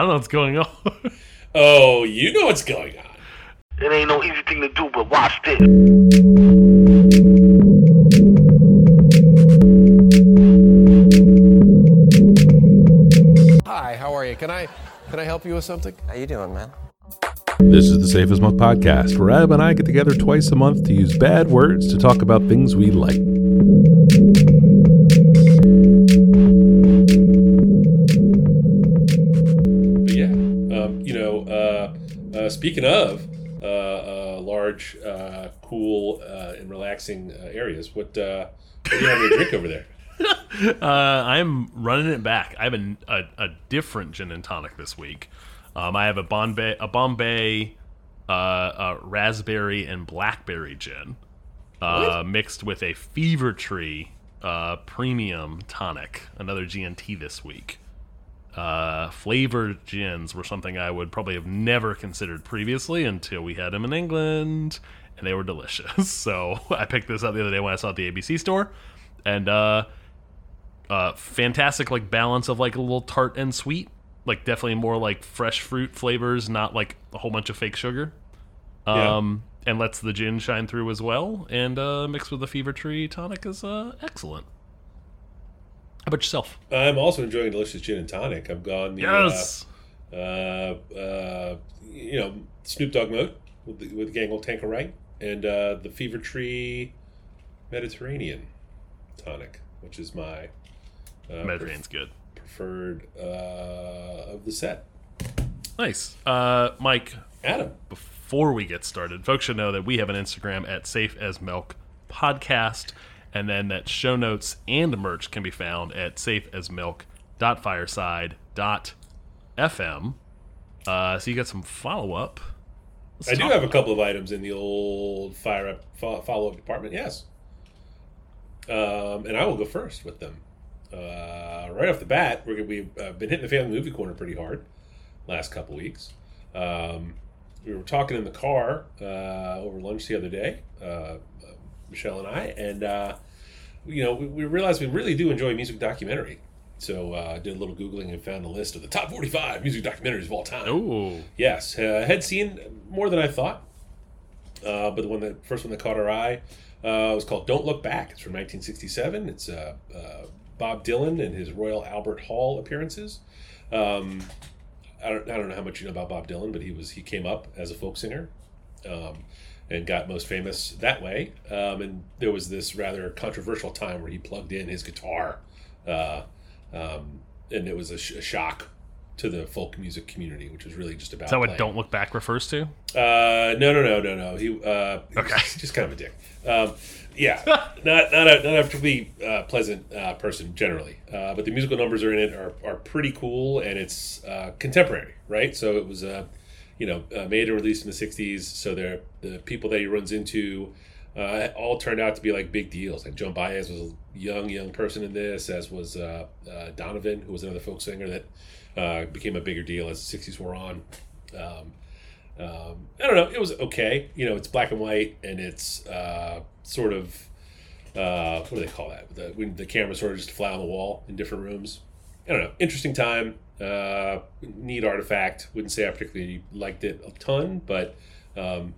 don't know what's going on. Oh, you know what's going on. It ain't no easy thing to do, but watch this. Hi, how are you? Can I can I help you with something? How you doing, man? This is the Safe as Milk podcast, where Ab and I get together twice a month to use bad words to talk about things we like. Speaking of uh, uh, large, uh, cool, uh, and relaxing uh, areas, what, uh, what do you have to drink over there? Uh, I'm running it back. I have a, a, a different gin and tonic this week. Um, I have a Bombay, a Bombay uh, uh, raspberry and blackberry gin uh, mixed with a Fever Tree uh, premium tonic. Another GNT this week. Uh, flavored gins were something I would probably have never considered previously until we had them in England, and they were delicious. So I picked this up the other day when I saw it at the ABC store, and uh, uh, fantastic like balance of like a little tart and sweet, like definitely more like fresh fruit flavors, not like a whole bunch of fake sugar. Yeah. Um, and lets the gin shine through as well, and uh, mixed with the Fever Tree tonic is uh, excellent. How about yourself? I'm also enjoying delicious gin and tonic. I've gone the Yes. uh, uh, uh, you know Snoop Dogg mode with the, with Gang Old Tanqueray and uh, the Fever Tree Mediterranean tonic, which is my uh, Mediterranean's good. preferred uh, of the set. Nice. Uh, Mike, Adam, before we get started, folks should know that we have an Instagram at Safe as Milk Podcast, and then that show notes and merch can be found at safeasmilk.fireside.fm. Uh, so you got some follow up. I do have a couple of items in the old fire up follow up department. Yes, um, and I will go first with them. Uh, right off the bat, we're gonna, we've uh, been hitting the family movie corner pretty hard last couple weeks. Um, we were talking in the car uh, over lunch the other day, uh, uh, Michelle and I, and uh, you know we, we realized we really do enjoy music documentary. So uh, did a little googling and found a list of the top forty-five music documentaries of all time. Ooh. Yes, uh, had seen more than I thought. Uh, but the one that first one that caught our eye uh, was called "Don't Look Back." It's from 1967. It's uh, uh, Bob Dylan and his Royal Albert Hall appearances. Um, I don't, I don't know how much you know about Bob Dylan, but he was he came up as a folk singer. Um, and got most famous that way. Um, and there was this rather controversial time where he plugged in his guitar, uh, um, and it was a, sh- a shock to the folk music community, which was really just about. Is that what. Don't Look Back refers to? Uh, no, no, no, no, no. He, uh, Okay. he's just kind of a dick. Um, yeah, not not a not a particularly uh, pleasant uh, person generally. Uh, but the musical numbers are in it are, are pretty cool, and it's uh, contemporary, right? So it was uh, you know uh, made and released in the '60s. So they're the people that he runs into. Uh, all turned out to be like big deals. Like Joan Baez was a young, young person in this, as was uh, uh, Donovan, who was another folk singer that uh, became a bigger deal as the '60s wore on. Um, um, I don't know. It was okay. You know, it's black and white, and it's uh, sort of uh, what do they call that? The, when the camera sort of just fly on the wall in different rooms. I don't know. Interesting time. Uh, neat artifact. Wouldn't say I particularly liked it a ton, but um,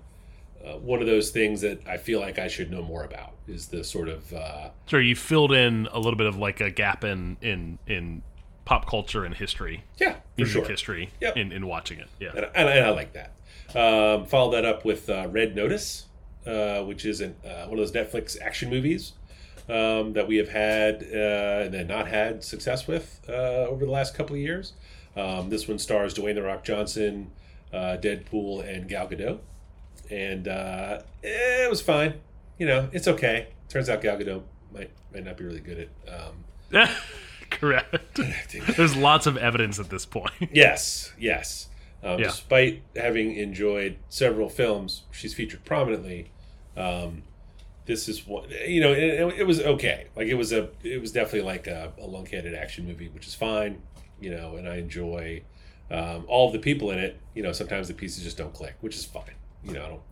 uh, one of those things that I feel like I should know more about is the sort of uh, Sure, you filled in a little bit of like a gap in in in pop culture and history, yeah, for music sure. history, Yep. in, in watching it. Yeah. and I, and I like that. Um, follow that up with uh, Red Notice, uh, which is an, uh, one of those Netflix action movies um, that we have had uh, and then not had success with uh, over the last couple of years. Um, this one stars Dwayne the Rock Johnson, uh, Deadpool, and Gal Gadot, and uh, eh, it was fine. You know, it's okay. Turns out Gal Gadot might might not be really good at um, Correct. There's lots of evidence at this point. Yes, yes. Um, Yeah. Despite having enjoyed several films, she's featured prominently. Um, this is what you know, it, it, was okay. Like it was a, it was definitely like a, a lunkheaded action movie, which is fine. You know, and I enjoy um, all the people in it. You know, sometimes the pieces just don't click, which is fine. You know, I don't,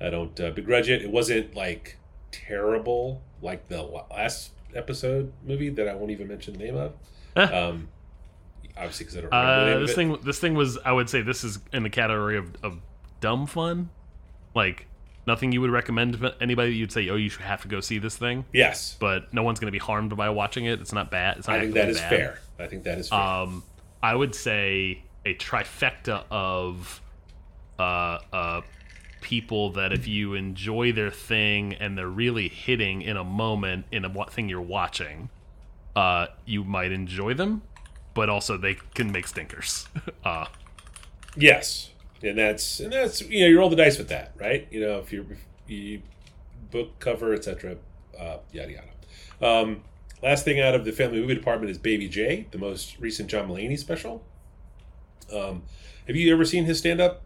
I don't uh, begrudge it. It wasn't like terrible like the last episode movie that I won't even mention the name of. um, Obviously, because I don't remember Uh, this thing, this thing was, I would say, this is in the category of, of dumb fun, like nothing you would recommend to anybody. You'd say, oh, you should have to go see this thing, Yes, but no one's going to be harmed by watching it. It's not bad. It's not I think that is bad. fair. I think that is fair. Um, I would say a trifecta of uh, uh, people that if you enjoy their thing and they're really hitting in a moment in a thing you're watching, uh, you might enjoy them, but also they can make stinkers. uh, Yes, and that's and that's you know you roll the dice with that, right? You know if you're if you book cover etc. Uh, yada yada. Um, last thing out of the family movie department is Baby J, the most recent John Mulaney special. Um, have you ever seen his stand up?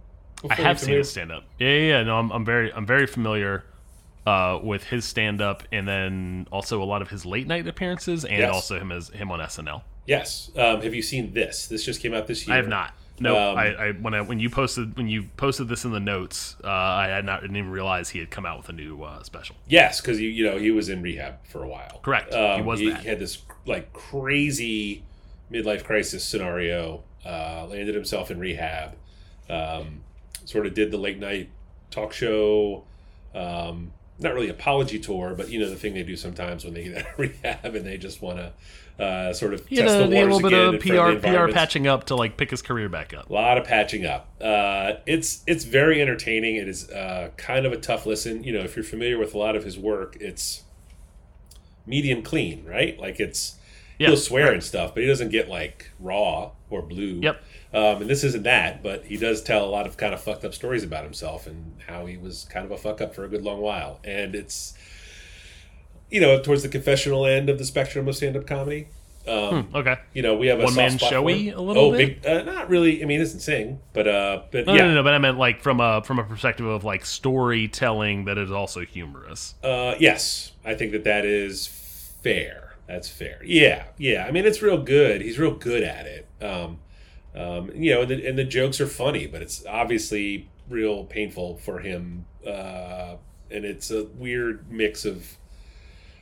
I have seen his stand up. Yeah, yeah, yeah. No, I'm, I'm very I'm very familiar uh, with his stand up, and then also a lot of his late night appearances, and Yes. also him as him on SNL. Yes. Um, have you seen this? This just came out this year. I have not. No, Um, I, I when I when you posted when you posted this in the notes, uh, I had not didn't even realize he had come out with a new uh, special. Yes, because you you know he was in rehab for a while. Correct. He Um, was he that. had this like crazy midlife crisis scenario. Uh, landed himself in rehab. Um, sort of did the late night talk show. Um, not really apology tour, but you know the thing they do sometimes when they get out of rehab and they just want to uh, sort of You know, the a little bit again of PR PR patching up to like pick his career back up. A lot of patching up. Uh, it's it's very entertaining. It is uh, kind of a tough listen. You know, if you're familiar with a lot of his work, it's medium clean, right? Like it's Yeah, he'll swear and stuff, but he doesn't get like raw or blue. Yep. Um, and this isn't that, but he does tell a lot of kind of fucked up stories about himself and how he was kind of a fuck up for a good long while. And it's you know towards the confessional end of the spectrum of stand up comedy. Um, Okay. you know, we have a One man showy a little oh, bit? big, uh, not really. I mean, he doesn't sing, but uh, but No, yeah, no, no, but I meant like from a from a perspective of like storytelling that is also humorous. Uh, yes, I think that that is fair. That's fair. Yeah, yeah. I mean, it's real good. He's real good at it. Um, um, you know, and the, and the jokes are funny, but it's obviously real painful for him. Uh, and it's a weird mix of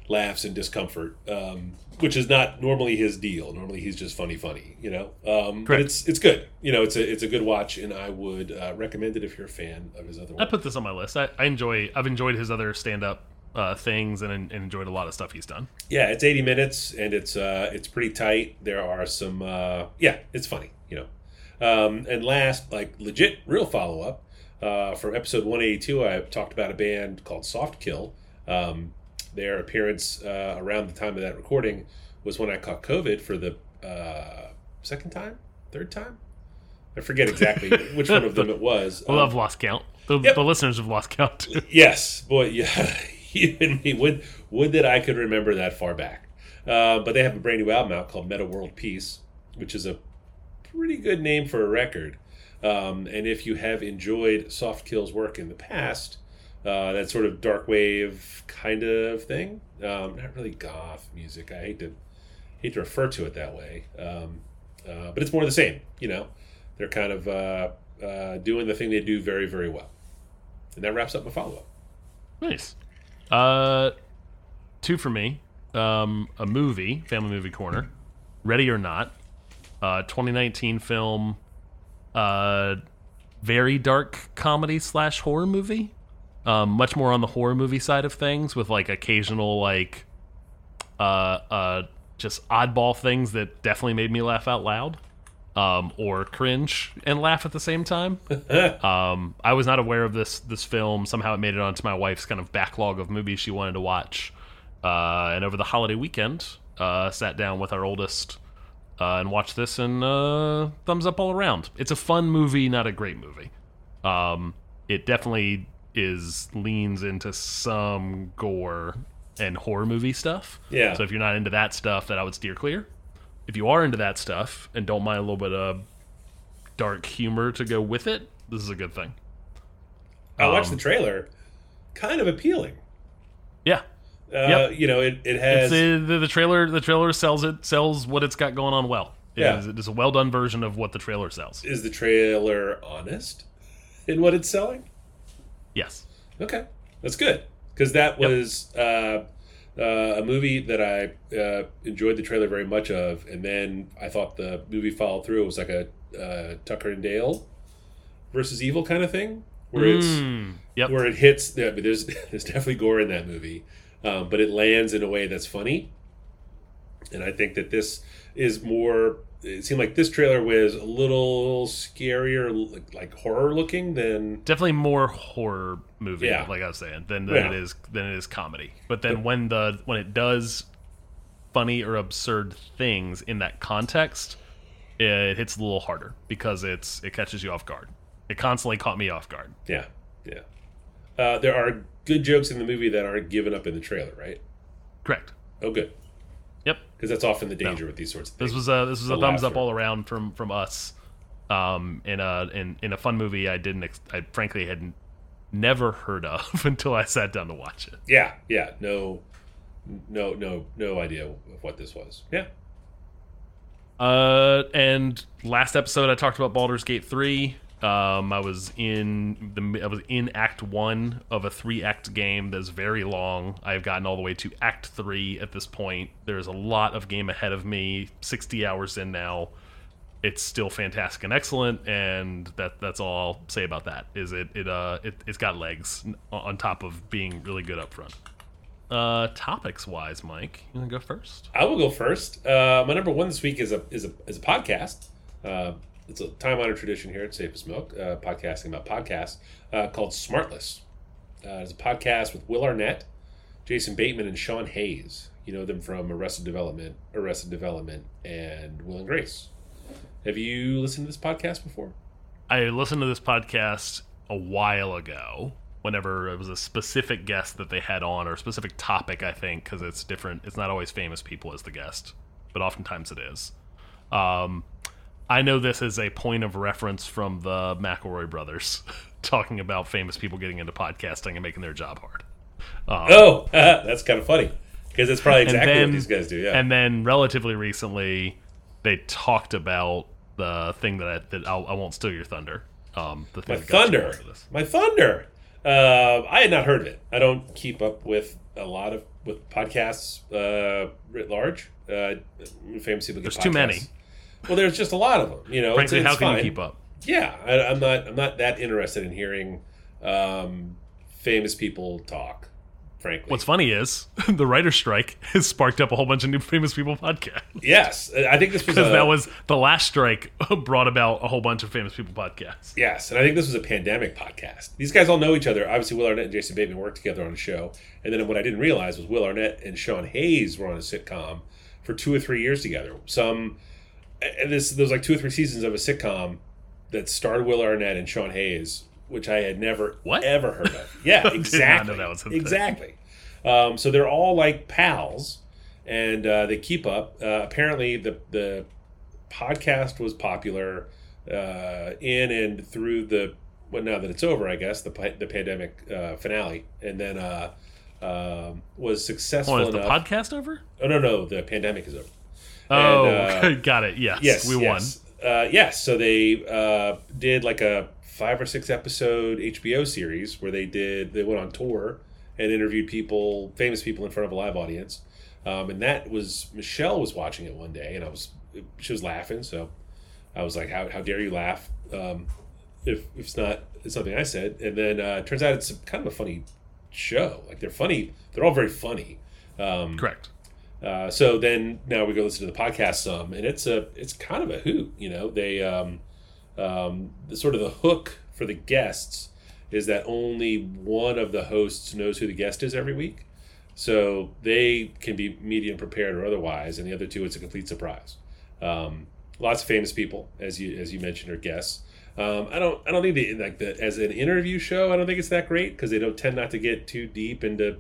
laughs and discomfort, um, which is not normally his deal. Normally, he's just funny, funny. You know, um, but it's it's good. You know, it's a it's a good watch, and I would uh, recommend it if you're a fan of his other I put this on my list. I, I enjoy. I've enjoyed his other stand up uh, things and, and enjoyed a lot of stuff he's done. Yeah, it's 80 minutes and it's uh it's pretty tight. There are some uh yeah, it's funny, you know. Um and last, like legit real follow up, uh from episode 182 I talked about a band called Soft Kill. Um their appearance uh, around the time of that recording was when I caught COVID for the uh second time, third time? I forget exactly which one of them it was. Well, Um, I've lost count. The, Yep. the listeners have lost count too. Yes, boy, yeah. Even me would would that I could remember that far back. Uh, but they have a brand new album out called Metta World Peace, which is a pretty good name for a record. Um, and if you have enjoyed Soft Kill's work in the past, uh, that sort of dark wave kind of thing, um, not really goth music. I hate to hate to refer to it that way, um, uh, but it's more the same. You know, they're kind of uh, uh, doing the thing they do very very well. And that wraps up my follow up. Nice. Uh, two for me. Um, a movie, family movie corner. Ready or Not, uh, 2019 film. Very dark comedy slash horror movie. Um, much more on the horror movie side of things, with like occasional like, uh, uh, just oddball things that definitely made me laugh out loud, um, or cringe and laugh at the same time. Um, I was not aware of this this film. Somehow it made it onto my wife's kind of backlog of movies she wanted to watch. Uh, and over the holiday weekend, uh, sat down with our oldest uh, and watched this, and uh, thumbs up all around. It's a fun movie, not a great movie. Um, it definitely is leans into some gore and horror movie stuff. Yeah. So if you're not into that stuff, that I would steer clear. If you are into that stuff and don't mind a little bit of dark humor to go with it, this is a good thing. I watched Um, the trailer, kind of appealing. Yeah. Uh, Yep. You know, it, it has. The, the trailer the trailer sells it sells what it's got going on well. It Yeah. is- it is a well done version of what the trailer sells. is the trailer honest in what it's selling? Yes. Okay, that's good because that Yep. was uh, uh, a movie that I uh, enjoyed the trailer very much of, and then I thought the movie followed through. It was like a uh, Tucker and Dale versus Evil kind of thing, where it's Mm, yep. where it hits. Yeah, but there's there's definitely gore in that movie, um, but it lands in a way that's funny. And I think that this is more. It seemed like this trailer was a little scarier, like, like horror looking than Definitely more horror movie, Yeah. like I was saying, than, than Yeah. it is than it is comedy. But then when the when it does funny or absurd things in that context, it hits a little harder because it's it catches you off guard. It constantly caught me off guard. yeah, yeah. Uh, there are good jokes in the movie that aren't given up in the trailer, right? Correct. Oh, good, Yep. because that's often the danger with these sorts of things. This was a this was a The thumbs up all around from from us. Um, in a in in a fun movie I didn't ex- I frankly had n- never heard of until I sat down to watch it. yeah, yeah. No, no, no, no idea of what this was. Yeah, Uh, and last episode I talked about Baldur's Gate three. Um, I was in the I was in Act one of a three act game that's very long. I've gotten all the way to Act three at this point. There's a lot of game ahead of me. Sixty hours in now. It's still fantastic and excellent, and that that's all I'll say about that. Is it it uh it, it's got legs on top of being really good up front. Uh, topics wise, Mike, you wanna go first? I will go first. Uh, my number one this week is a is a is a podcast. Uh, it's a time honored tradition here at Safe as Milk, uh, podcasting about podcasts uh, called Smartless. Uh, it's a podcast with Will Arnett, Jason Bateman, and Sean Hayes. You know them from Arrested Development, Arrested Development, and Will and Grace. Have you listened to this podcast before? I listened to this podcast a while ago. Whenever it was a specific guest that they had on, or a specific topic, I think, because it's different. It's not always famous people as the guest, but oftentimes it is. Um, I know this is a point of reference from the McElroy brothers talking about famous people getting into podcasting and making their job hard. Oh, that's kind of funny because it's probably exactly then- what these guys do. Yeah. And then relatively recently, they talked about the thing that I, that I'll, I won't steal your thunder. Um, the thing My thunder. My thunder. Uh, I had not heard of it. I don't keep up with a lot of with podcasts uh, writ large. Uh, famous people There's too many. Well, there's just a lot of them. You know, Frankly, it's, how it's can fine. you keep up? Yeah, I, I'm not. I'm not that interested in hearing um, famous people talk. Frankly, What's funny is the writer's strike has sparked up a whole bunch of new famous people podcasts. yes, I think this was a, that was the last strike brought about a whole bunch of famous people podcasts. Yes, and I think this was a pandemic podcast. These guys all know each other. Obviously, Will Arnett and Jason Bateman worked together on a show, and then what I didn't realize was Will Arnett and Sean Hayes were on a sitcom for two or three years together. Some, this there was like two or three seasons of a sitcom that starred Will Arnett and Sean Hayes, which I had never What? ever heard of. Yeah, exactly, that was exactly. Um, so they're all like pals, and uh, they keep up. Uh, apparently, the the podcast was popular uh, in and through the well now that it's over I guess the the pandemic uh, finale and then uh, um, was successful Oh, is the podcast over? oh no no the pandemic is over. Oh, And, uh, got it. Yes, yes, we yes. Uh, yes, so they uh, did like a five or six episode HBO series where they did they went on tour and interviewed people, famous people in front of a live audience, um, and that was Michelle was watching it one day and I was she was laughing, so I was like, how, how dare you laugh um, if, if it's not it's something I said, and then uh, it turns out it's kind of a funny show. Like they're funny, they're all very funny. Um. Correct. Uh, so then now we go listen to the podcast some, and it's a it's kind of a hoot. You know, they um, um, the sort of the hook for the guests is that only one of the hosts knows who the guest is every week, so they can be medium prepared or otherwise, and the other two it's a complete surprise. Um, lots of famous people, as you as you mentioned, are guests. Um, I don't I don't think they like the as an interview show. I don't think it's that great because they don't tend not to get too deep into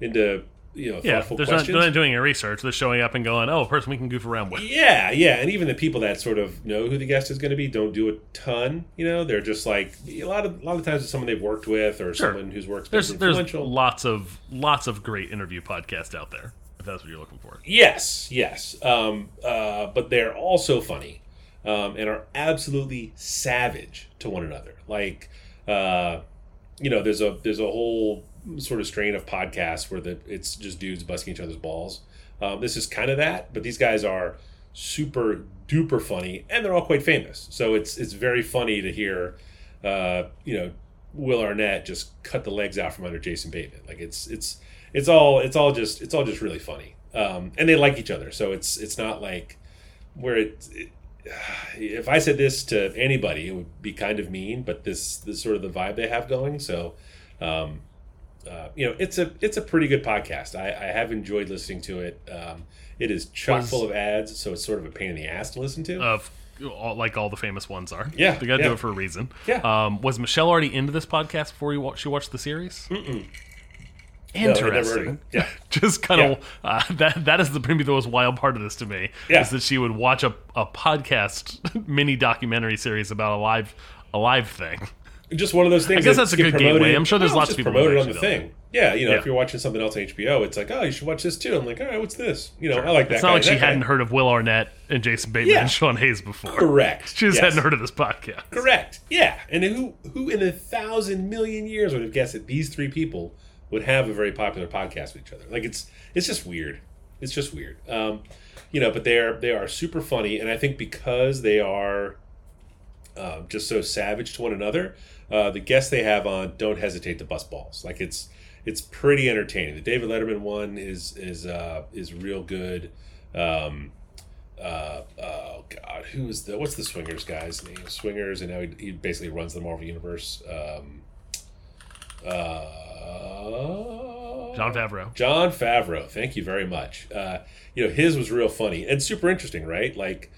into you know Yeah, there's not, they're not doing any research. They're showing up and going, "Oh, a person we can goof around with." Yeah, yeah, and even the people that sort of know who the guest is going to be don't do a ton. You know, they're just like a lot of a lot of times it's someone they've worked with or Sure. someone whose work's been There's there's lots of lots of great interview podcasts out there. If that's what you're looking for. Yes, yes, um, uh, but they're also funny um, and are absolutely savage to one another. Like, uh, you know, there's a there's a whole sort of strain of podcasts where the it's just dudes busting each other's balls. Um, this is kind of that, but these guys are super duper funny, and they're all quite famous. So it's it's very funny to hear, uh, you know, Will Arnett just cut the legs out from under Jason Bateman. Like it's it's it's all it's all just it's all just really funny, um, and they like each other. So it's it's not like where it, it if I said this to anybody, it would be kind of mean, but this this sort of the vibe they have going. So, um, uh, you know, it's a it's a pretty good podcast. I, I have enjoyed listening to it. Um, it is chock Was- full of ads, so it's sort of a pain in the ass to listen to. Of all, like all the famous ones are. Yeah, they got to yeah. do it for a reason. Yeah. Um, was Michelle already into this podcast before you she watched the series? No, heard of Interesting. it. Yeah. Just kind of uh, that. That is the maybe the most wild part of this to me. Yeah. Is that she would watch a, a podcast mini documentary series about a live a live thing. Just one of those things. I guess that that's a good promoted- gateway. I'm sure there's Well, lots of people promoted on the thing. Yeah, you know, Yeah. if you're watching something else on HBO, it's like, oh, you should watch this too. I'm like, all right, what's this? You know, I like that. It's not guy, like she guy. hadn't heard of Will Arnett and Jason Bateman Yeah. and Sean Hayes before. Correct. She just Yes. hadn't heard of this podcast. Correct. Yeah. And who who in a thousand million years would have guessed that these three people would have a very popular podcast with each other? Like it's it's just weird. It's just weird. Um, you know, but they are they are super funny, and I think because they are um, just so savage to one another, uh, the guests they have on don't hesitate to bust balls. Like it's it's pretty entertaining. The David Letterman one is is uh, is real good. Um, uh, oh God, who is the what's the Swingers guy's name? Swingers, and now he, he basically runs the Marvel universe. Um, uh, Jon Favreau. Jon Favreau. Thank you very much. Uh, you know, his was real funny and super interesting, right? Like,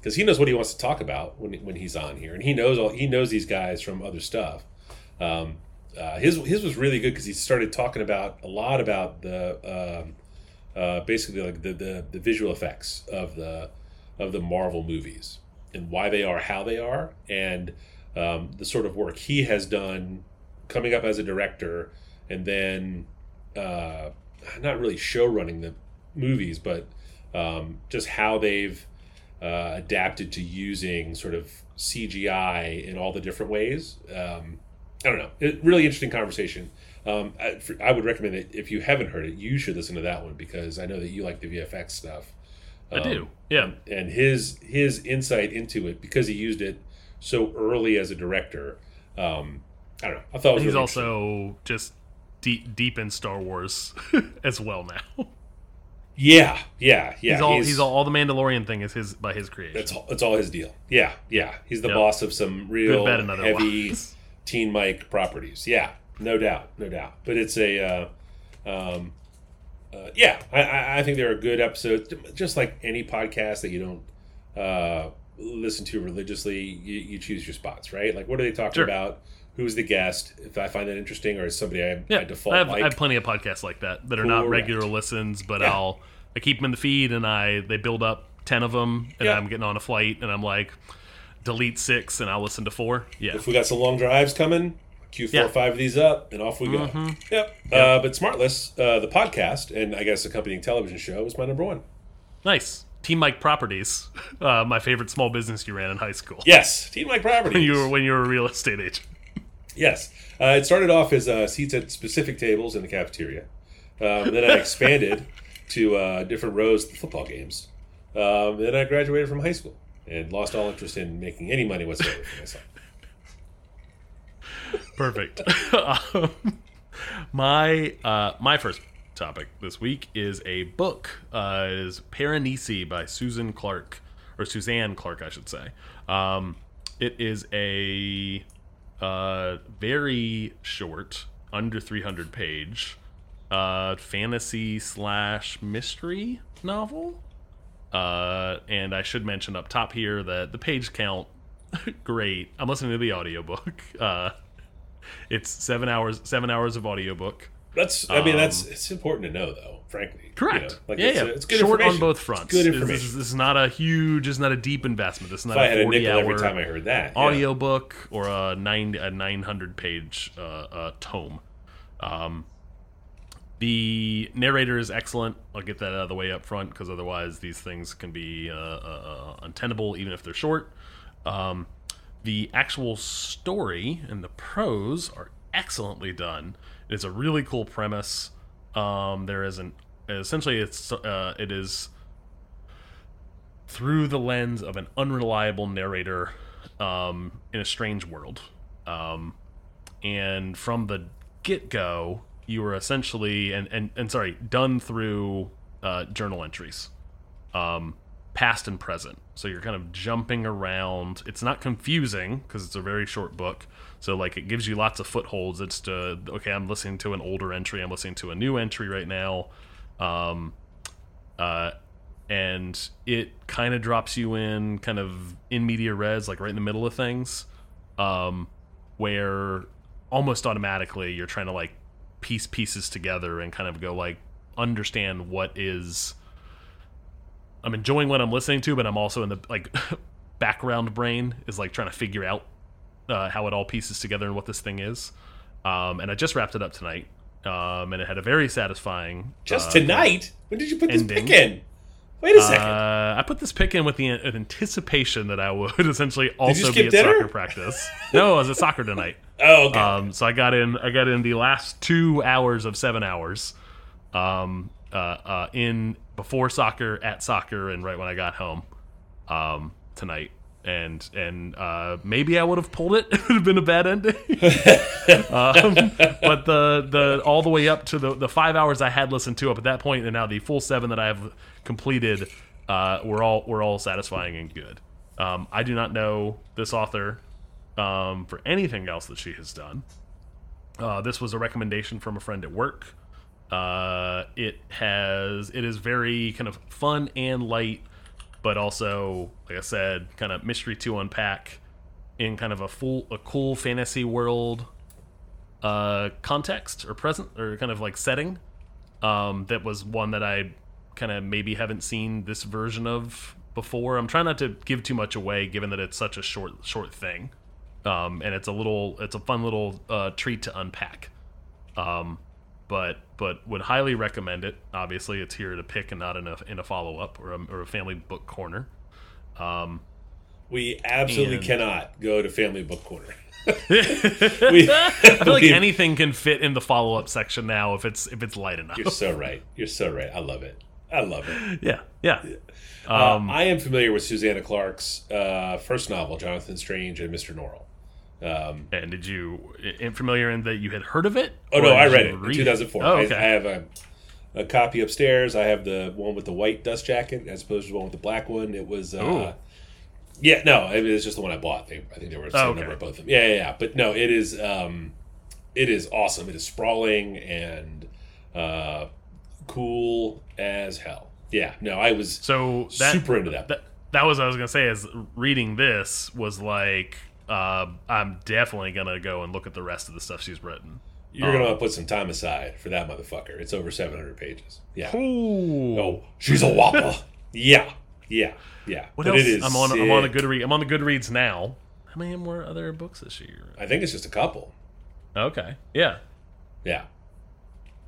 because he knows what he wants to talk about when, when he's on here, and he knows all he knows these guys from other stuff. Um, uh, his his was really good because he started talking about a lot about the um, uh, basically like the, the the visual effects of the of the Marvel movies and why they are how they are, and um, the sort of work he has done coming up as a director, and then uh, not really show running the movies, but um, just how they've uh, adapted to using sort of CGI in all the different ways. Um, I don't know. It, really interesting conversation. Um, I, for, I would recommend that if you haven't heard it, you should listen to that one because I know that you like the VFX stuff. I Um, do. Yeah. and his his insight into it because he used it so early as a director. Um, I don't know. I thought it was He's really also just deep deep in Star Wars as well now. Yeah, yeah, yeah. he's all he's, all, all the Mandalorian thing is his by his creation. That's all, that's all his deal. Yeah, yeah. He's the Yep. boss of some real heavy. Teen Mike properties. Yeah, no doubt, no doubt. But it's a, uh, um, uh, yeah. I, I, I think there are good episodes, just like any podcast that you don't uh, listen to religiously. You, you choose your spots, right? Like, what are they talking Sure. about? Who's the guest? If I find that interesting, or is somebody I, Yeah, I default I have, like? I have plenty of podcasts like that that are not regular listens, but Yeah. I'll I keep them in the feed and I they build up ten of them, and Yeah. I'm getting on a flight and I'm like delete six and I'll listen to four. Yeah, if we got some long drives coming, cue four Yeah. Mm-hmm. or five of these up, and off we go. Yep. Uh, but Smartless, uh, the podcast, and I guess accompanying television show is my number one. nice. Teen Mike Properties, uh, my favorite small business you ran in high school. Yes, Teen Mike Properties. when you were when you were a real estate agent. yes, uh, it started off as uh, seats at specific tables in the cafeteria. Um, then I expanded to uh, different rows at the football games. Um, then I graduated from high school and lost all interest in making any money whatsoever for myself. Perfect. um, my uh, my first topic this week is a book. Uh, it is Piranesi by Susan Clarke or Suzanne Clarke, I should say. Um, it is a uh, very short, under 300 page uh, fantasy slash mystery novel. Uh, and I should mention up top here that the page count, great. I'm listening to the audiobook. Uh, it's seven hours, seven hours of audiobook. That's. I mean, that's. It's important to know, though. Frankly, you Um, Correct. know, like yeah, it's, yeah. it's good Short on both It's fronts. good This- information. This, is, this is not a huge, this is not a deep investment. This is not if I a had a 40 nickel hour every time I heard that, yeah. audiobook or a nine a 900 page uh, uh, tome. Um, the narrator is excellent. I'll get that out of the way up front because otherwise these things can be uh, uh, uh, untenable even if they're short. Um, the actual story and the prose are excellently done. It's a really cool premise. Um, there is an essentially it's uh, it is through the lens of an unreliable narrator um, in a strange world. Um, and from the get go, you were essentially and, and, and sorry, done through uh, journal entries, um, past and present. So you're kind of jumping around. It's not confusing because it's a very short book. So like it gives you lots of footholds. It's to okay, I'm listening to an older entry. I'm listening to a new entry right now. Um, uh, and it kind of drops you in kind of in media res, like right in the middle of things, um, where almost automatically you're trying to like piece pieces together and kind of go like understand what is. I'm enjoying what I'm listening to, but I'm also in the like background brain is like trying to figure out uh, how it all pieces together and what this thing is. Um, and I just wrapped it up tonight, um, and it had a very satisfying. Just uh, tonight? When did you put this pick in? Wait a second. Uh, I put this pick in with the an anticipation that I would essentially also be at dinner? soccer practice. no, I was at soccer tonight. oh, okay. Um, so I got in. I got in the last two hours of seven hours, um, uh, uh, in before soccer, at soccer, and right when I got home, um, tonight. And and uh, maybe I would have pulled it. it would have been a bad ending. um, but the the all the way up to the the five hours I had listened to up at that point, and now the full seven that I have completed, uh, were all were all satisfying and good. Um, I do not know this author um, for anything else that she has done. Uh, this was a recommendation from a friend at work. Uh, it has it is very kind of fun and light, but also, like I said, kind of mystery to unpack in kind of a full a cool fantasy world uh, context or present or kind of like setting. Um, that was one that I kind of maybe haven't seen this version of before. I'm trying not to give too much away, given that it's such a short short thing, um, and it's a little it's a fun little uh, treat to unpack. Um, but but would highly recommend it. Obviously, it's here to pick and not in a in a follow up or a, or a family book corner. Um, we absolutely and- cannot go to Family Book Corner. we, I feel like we- anything can fit in the follow up section now if it's if it's light enough. You're so right. You're so right. I love it. I love it. yeah, yeah. Uh, I am familiar with Susanna Clarke's uh, first novel, Jonathan Strange and Mr. Norrell. And did you in familiar in that you had heard of it? Oh no, I read it in read 2004. Oh, I, okay. I have a, a copy upstairs. I have the one with the white dust jacket as opposed to the one with the black one. It was, uh, yeah, no, I mean, it's just the one I bought. They, I think there were same Oh, okay. number of both of them. Yeah, yeah, yeah. But no, it is, um, it is awesome. It is sprawling and uh, cool as hell. Yeah, no, I was so that, super into that. that that was what I was gonna say. Is reading this was like uh, I'm definitely gonna go and look at the rest of the stuff she's written. You're gonna put some time aside for that motherfucker. It's over 700 pages. Yeah. Ooh. Oh, she's a whopper. yeah, yeah, yeah. What but else? it is. I'm on. I'm on a sick. Goodread. I'm on the Goodreads now. How many more other books this year? I think it's just a couple. Okay. Yeah. Yeah.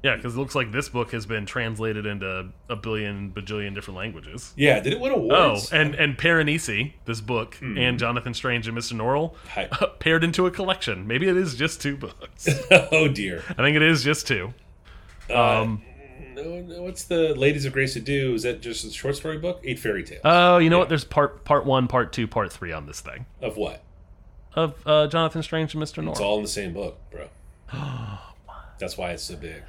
Yeah, because it looks like this book has been translated into a billion bajillion different languages. Yeah. Did it win awards? Oh, and and Piranesi, this book, Hmm. and Jonathan Strange and Mr. Norrell Hi- paired into a collection. Maybe it is just two books. oh dear. I think it is just two. Uh, Um, No, no, what's the Ladies of Grace Adieu? Is that just a short story book? Eight fairy tales. Oh, you know what? There's part part one, part two, part three on this thing of what? of uh, Jonathan Strange and Mr. Norrell. It's all in the same book, bro. That's why it's so big.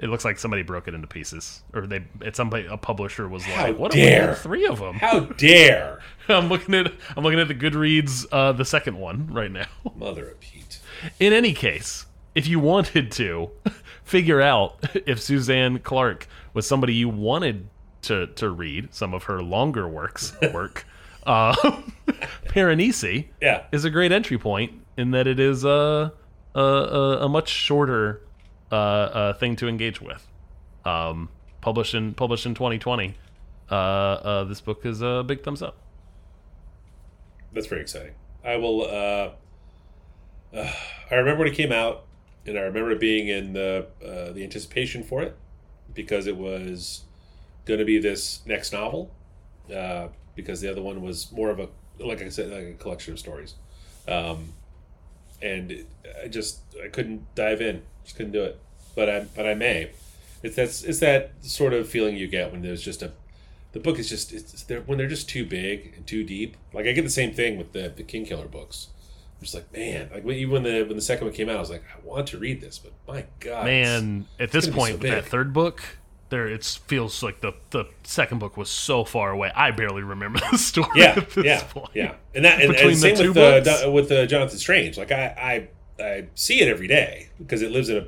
It looks like somebody broke it into pieces, or they. It's somebody. A publisher was How like, "What dare. are three of them?" How dare, I'm looking at I'm looking at the Goodreads, uh, the second one right now. mother of Pete? In any case, if you wanted to figure out if Suzanne Clarke was somebody you wanted to to read some of her longer works work, uh, Piranesi Yeah. is a great entry point in that it is a a, a, a much shorter uh, uh, thing to engage with. Um, published in published in 2020. Uh, uh, this book is a big thumbs up. That's very exciting. I will. Uh, uh, I remember when it came out, and I remember being in the the anticipation for it because it was going to be this next novel. Because the other one was more of a, like I said, like a collection of stories. Um, and I just I couldn't dive in, just couldn't do it. But I but I may. It's that's it's that sort of feeling you get when there's just a the book is just it's they're, when they're just too big and too deep. Like I get the same thing with the the Kingkiller books. I'm just like man, like when, even when the when the second one came out, I was like I want to read this, but my god, Man, at this point so with that third book, there it feels like the the second book was so far away. I barely remember the story yeah, at this yeah, point. yeah, and that and, Between and the same two with books? With uh, Jonathan Strange. Like I, I I see it every day because it lives in a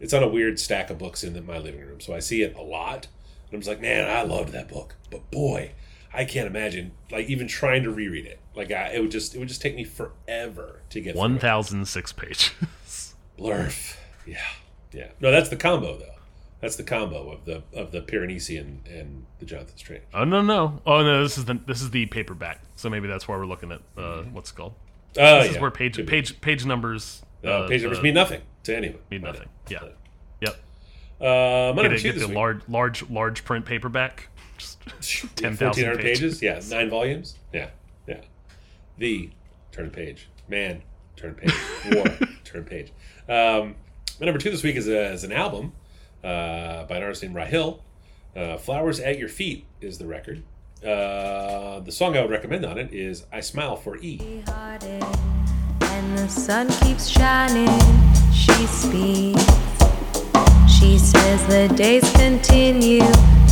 it's on a weird stack of books in the, my living room, so I see it a lot. And I'm just like, man, I loved that book, but boy, I can't imagine like even trying to reread it. Like I, it would just it would just take me forever to get through thousand six pages. Blurf. Yeah, yeah. No, that's the combo though. That's the combo of the of the Piranesi and, the Jonathan Strange. oh no no oh no this is the this is the paperback. So maybe that's why we're looking at uh, Mm-hmm. what's it called. Oh, This yeah. is where page page page numbers. Uh, uh, page numbers mean nothing to anyone. mean nothing. Yeah. Yep. Uh, my Get, number it, two get this the week. large large large print paperback. Just 10,000 1400 pages. pages. Yeah, nine volumes. Yeah, yeah. The turn page. Man, turn page. War, turn page. Um, my number two this week is, a, is an album uh, by an artist named Rahill. Uh, Flowers at Your Feet is the record. Uh, the song I would recommend on it is I Smile for E. and the sun keeps shining she speaks. She says the days continue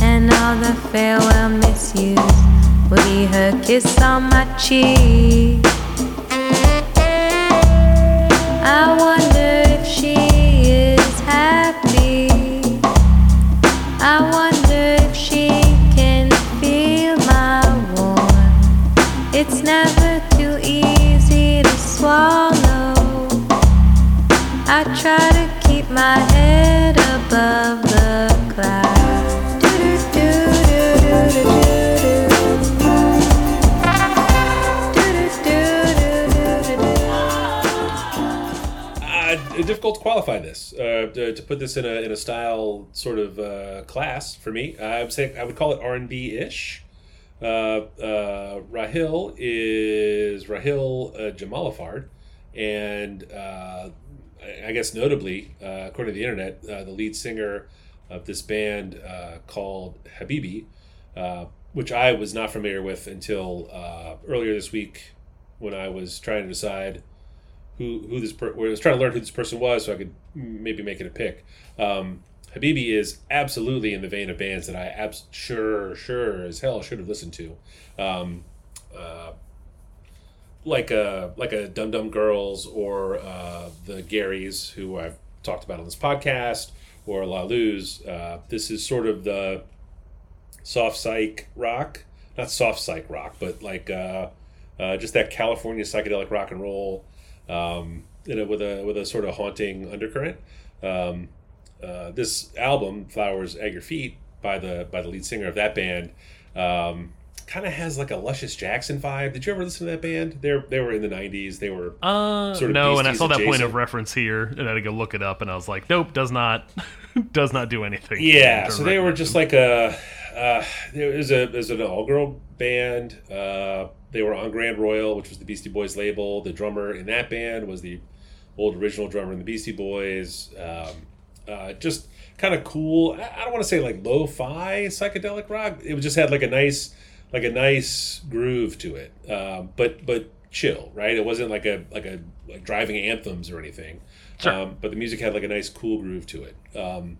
and all the farewell misuse. Will be her kiss on my cheek. I wonder qualify this. Uh, to, to put this in a, in a style sort of uh, class for me, I would say I would call it R and B ish. Uh, uh, Rahill is Rahill uh, Jamalifard, and I guess notably, according to the internet, the lead singer of this band called Habibi, which I was not familiar with until earlier this week when I was trying to decide who who this per- I was trying to learn who this person was so I could maybe make it a pick. Um, Habibi is absolutely in the vein of bands that I abs- sure sure as hell should have listened to, um, uh, like a like a Dum Dum Girls or uh, the Garys who I've talked about on this podcast or La Luz. Uh, this is sort of the soft psych rock, not soft psych rock, but like uh, uh, just that California psychedelic rock and roll, um, you know, with a with a sort of haunting undercurrent. Um, uh, this album, "Flowers at Your Feet," by the by the lead singer of that band, um, kind of has like a Luscious Jackson vibe. Did you ever listen to that band? They they were in the '90s. They were Uh, Sort of no, and I saw that point of reference here, and I had to go look it up, and I was like, nope, does not, does not do anything. Yeah, so they were just like a. Uh, there was a was an all girl band. Uh, they were on Grand Royal, which was the Beastie Boys label. The drummer in that band was the old original drummer in the Beastie Boys. Um, uh, just kind of cool. I I don't want to say like lo-fi psychedelic rock. It just had like a nice, like a nice groove to it. Um, but but chill, right? It wasn't like a like a like driving anthems or anything. Sure. Um, but the music had like a nice cool groove to it. Um,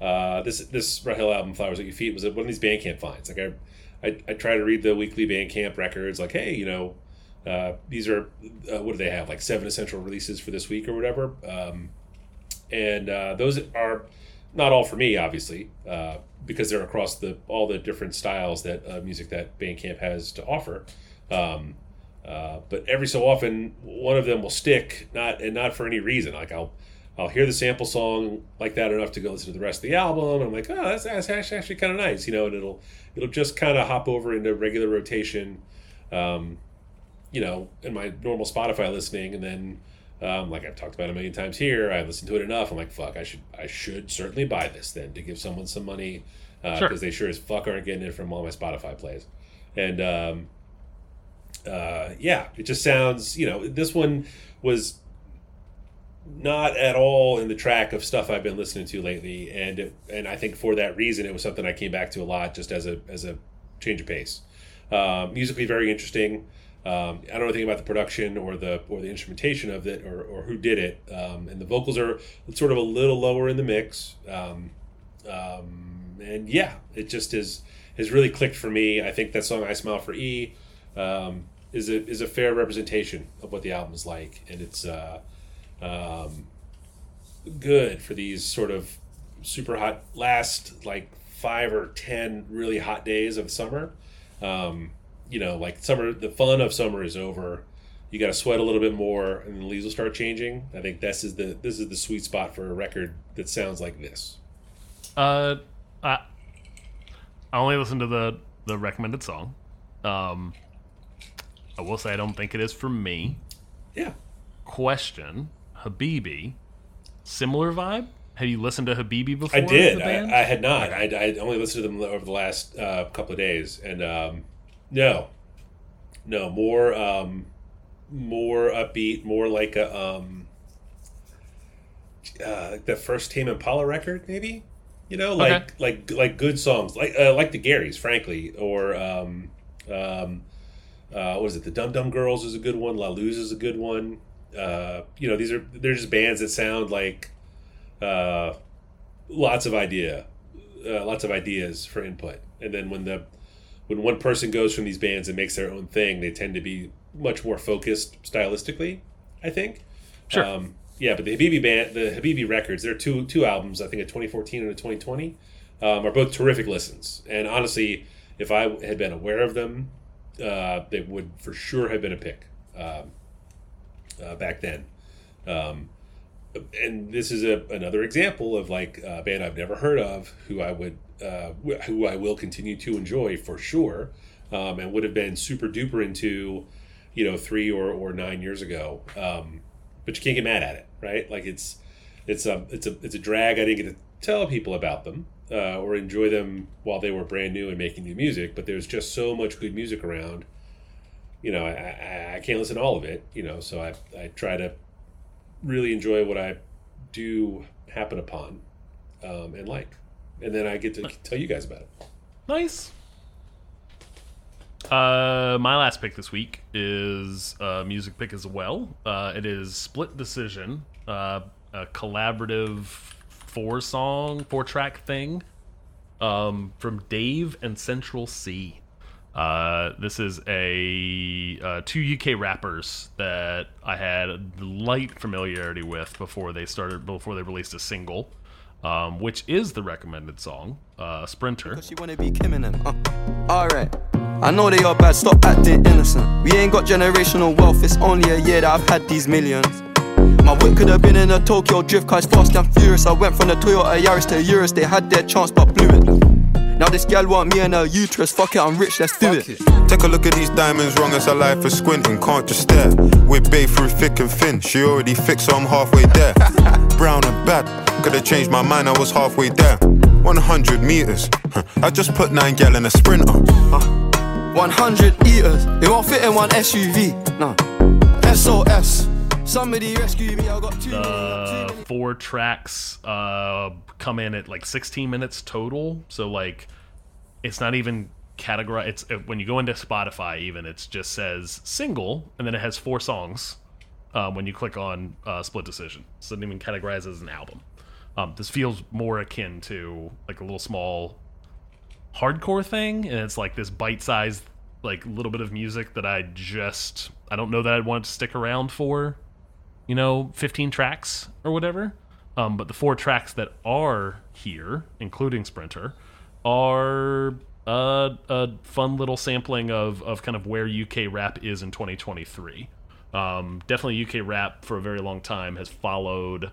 uh, this this Rahill album, "Flowers at Your Feet," was one of these Bandcamp finds. Like I, I, I try to read the weekly Bandcamp records. Like, hey, you know, uh, these are uh, what do they have? Like seven essential releases for this week or whatever. Um, and uh, those are not all for me, obviously, uh, because they're across the all the different styles that uh, music that Bandcamp has to offer. Um, uh, but every so often, one of them will stick, not and not for any reason. Like I'll I'll hear the sample song like that enough to go listen to the rest of the album. And I'm like, oh, that's, that's actually, actually kind of nice, you know. And it'll it'll just kind of hop over into regular rotation, um, you know, in my normal Spotify listening, and then. Um, like I've talked about a million times here, I listened to it enough. I'm like, fuck, I should, I should certainly buy this then to give someone some money because Sure. they sure as fuck aren't getting it from all my Spotify plays. And um, uh, yeah, it just sounds, you know, this one was not at all in the track of stuff I've been listening to lately, and it, and I think for that reason, it was something I came back to a lot, just as a as a change of pace. Um, musically, very interesting. Um, I don't know anything about the production or the or the instrumentation of it or, or who did it, um, and the vocals are sort of a little lower in the mix. Um, um, and yeah, it just is has really clicked for me. I think that song "I Smile for E" um, is a is a fair representation of what the album is like, and it's uh, um, good for these sort of super hot last like five or ten really hot days of summer. Um, you know, like summer, the fun of summer is over. You got to sweat a little bit more, and the leaves will start changing. I think this is the this is the sweet spot for a record that sounds like this. Uh, I I only listened to the the recommended song. Um, I will say I don't think it is for me. Yeah, Question: Habibi, similar vibe. Have you listened to Habibi before? I did. I, I had not. I, I only listened to them over the last uh, couple of days, and um, no, no more, um, more upbeat, more like a um, uh, the first Tame Impala record, maybe. You know, like Okay. like like good songs, like uh, like the Garys, frankly, or um, um, uh, what is it? The Dum Dum Girls is a good one. La Luz is a good one. Uh, you know, these are they're just bands that sound like uh, lots of idea, uh, lots of ideas for input. And then when the when one person goes from these bands and makes their own thing, they tend to be much more focused stylistically. I think. Sure. Um, yeah, but the Habibi band, the Habibi records, there are two two albums. I think a 2014 and a 2020 um, are both terrific listens. And honestly, if I had been aware of them, uh, they would for sure have been a pick um, uh, back then. Um, and this is a, another example of like a band I've never heard of, who I would, uh, wh- who I will continue to enjoy for sure, um, and would have been super duper into, you know, three or, or nine years ago. Um, but you can't get mad at it, right? Like it's, it's a, it's a, it's a drag. I didn't get to tell people about them uh, or enjoy them while they were brand new and making new music. But there's just so much good music around. You know, I, I, I can't listen to all of it. You know, so I, I try to really enjoy what I do happen upon um, and like, and then I get to tell you guys about it. Nice. Uh, my last pick this week is a music pick as well. Uh, it is Split Decision, uh, a collaborative four song, four track thing um, from Dave and Central Cee. Uh, this is a uh, two UK rappers that I had light familiarity with before they started before they released a single, um, which is the recommended song, uh, Sprinter. Cause she wanna be Kim and them. Uh, Alright. I know they are bad, stop acting innocent. We ain't got generational wealth, it's only a year that I've had these millions. My whip could have been in a Tokyo drift car, it's fast and furious. I went from the Toyota Yaris to Urus, they had their chance but blew it. Now this gal want me and her uterus, fuck it, I'm rich, let's do it. Take a look at these diamonds, wrong as a life for squinting. Can't just stare. With babe through thick and thin. She already fixed, so I'm halfway there. Brown and bad. Could've changed my mind, I was halfway there. 100 meters. I just put nine gal in a sprinter. 100 eaters, it won't fit in one SUV. No. SOS. Somebody rescue me, I got two. uh, four tracks uh, come in at like 16 minutes total. So like, it's not even categorized. It's uh, when you go into Spotify, even it just says single, and then it has four songs. Um, when you click on uh, Split Decision, so it doesn't even categorize as an album. Um, this feels more akin to like a little small hardcore thing, and it's like this bite-sized like little bit of music that I just I don't know that I'd want to stick around for you know, 15 tracks or whatever. Um, but the four tracks that are here, including Sprinter, are a fun little sampling of, of kind of where UK rap is in 2023. Um, definitely, UK rap for a very long time has followed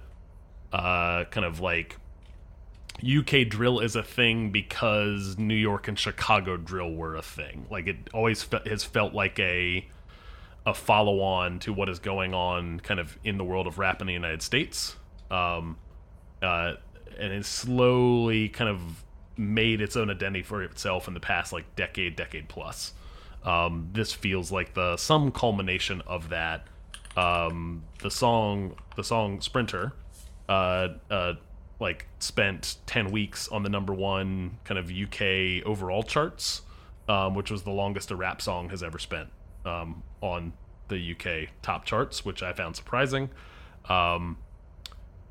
uh, kind of like UK drill is a thing because New York and Chicago drill were a thing. Like it always fe- has felt like a a follow on to what is going on kind of in the world of rap in the United States. Um, uh, and it's slowly kind of made its own identity for itself in the past like decade, decade plus. Um, this feels like the some culmination of that. um, the song the song Sprinter, uh, uh, like spent ten weeks on the number one kind of UK overall charts, um, which was the longest a rap song has ever spent um, on the UK top charts, which I found surprising. Um,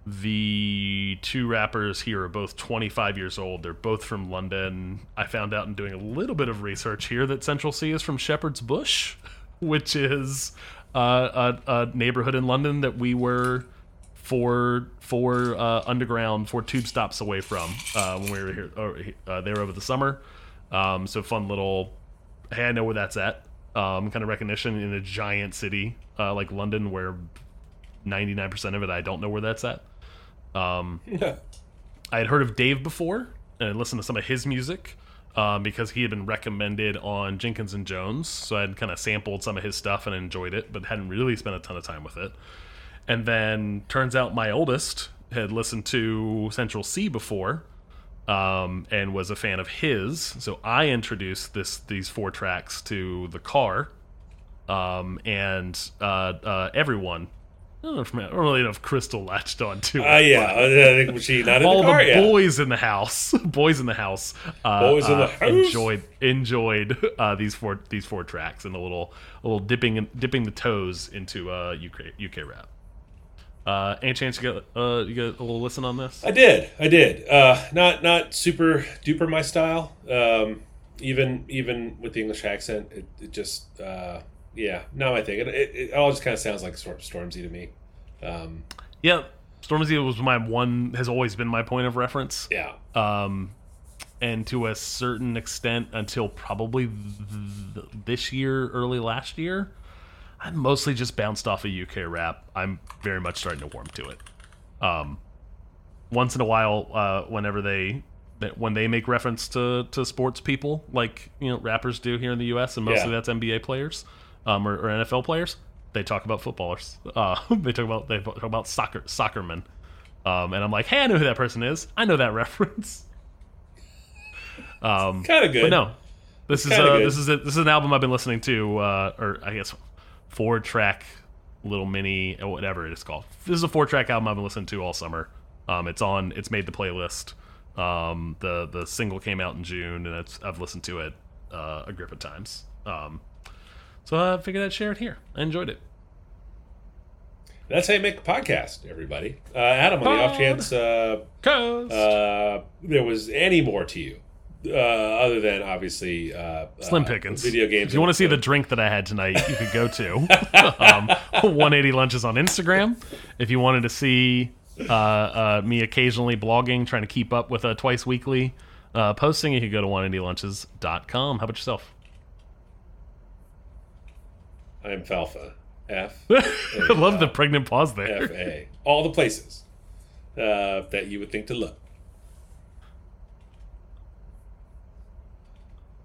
the two rappers here are both 25 years old. They're both from London. I found out in doing a little bit of research here that Central Cee is from Shepherd's Bush, which is uh, a, a neighborhood in London that we were four four uh, underground four tube stops away from uh, when we were here or, uh, there over the summer. Um, so fun little. Hey, I know where that's at. Um, kind of recognition in a giant city uh, like London, where 99% of it I don't know where that's at. Um, I had heard of Dave before and I listened to some of his music um, because he had been recommended on Jenkins and Jones. So I'd kind of sampled some of his stuff and enjoyed it, but hadn't really spent a ton of time with it. And then turns out my oldest had listened to Central Cee before um, and was a fan of his. So I introduced this these four tracks to the car, um, and uh, uh, everyone. I don't know if I don't really know if Crystal latched on to it. Uh, yeah, I think she not in all the car the boys in the house, boys in the house, uh, Boys in the uh, house? enjoyed enjoyed uh, these four these four tracks and a little a little dipping dipping the toes into uh, UK UK rap. Uh, any chance you got uh, you got a little listen on this? I did, I did. Uh, not not super duper my style. Um, even even with the English accent, it, it just uh, yeah, not my thing. It, it, it all just kind of sounds like Storm, Stormzy to me. Um, Yeah, Stormzy was my one has always been my point of reference. yeah, um, and to a certain extent until probably th- this year, early last year, I mostly just bounced off of UK rap. I'm very much starting to warm to it. Um, once in a while, uh, whenever they when they make reference to to sports people, like you know rappers do here in the U.S., and mostly Yeah. that's NBA players um, or, or NFL players, they talk about footballers. Uh, they talk about they talk about soccer soccermen. Um, and I'm like, hey, I know who that person is. I know that reference. Um, kind of good. but no, this is Kinda uh, this is a, this is an album I've been listening to, uh, or I guess four track little mini or whatever it is called. This is a four track album I've been listening to all summer. Um, it's on. It's made the playlist. Um, the the single came out in June, and it's, I've listened to it uh, a grip of times. Um, so I figured I'd share it here. I enjoyed it. That's how you make a podcast, everybody. Uh, Adam, on the off chance uh, uh, there was any more to you, uh, other than obviously uh, Slim uh, Pickens. video games. If you want to see the drink that I had tonight, you could go to um, 180 Lunches on Instagram. If you wanted to see uh, uh, me occasionally blogging, trying to keep up with a twice weekly uh, posting, you could go to 180lunches.com. How about yourself? I'm Falfa. F I love the pregnant pause there. F A. All the places uh, that you would think to look.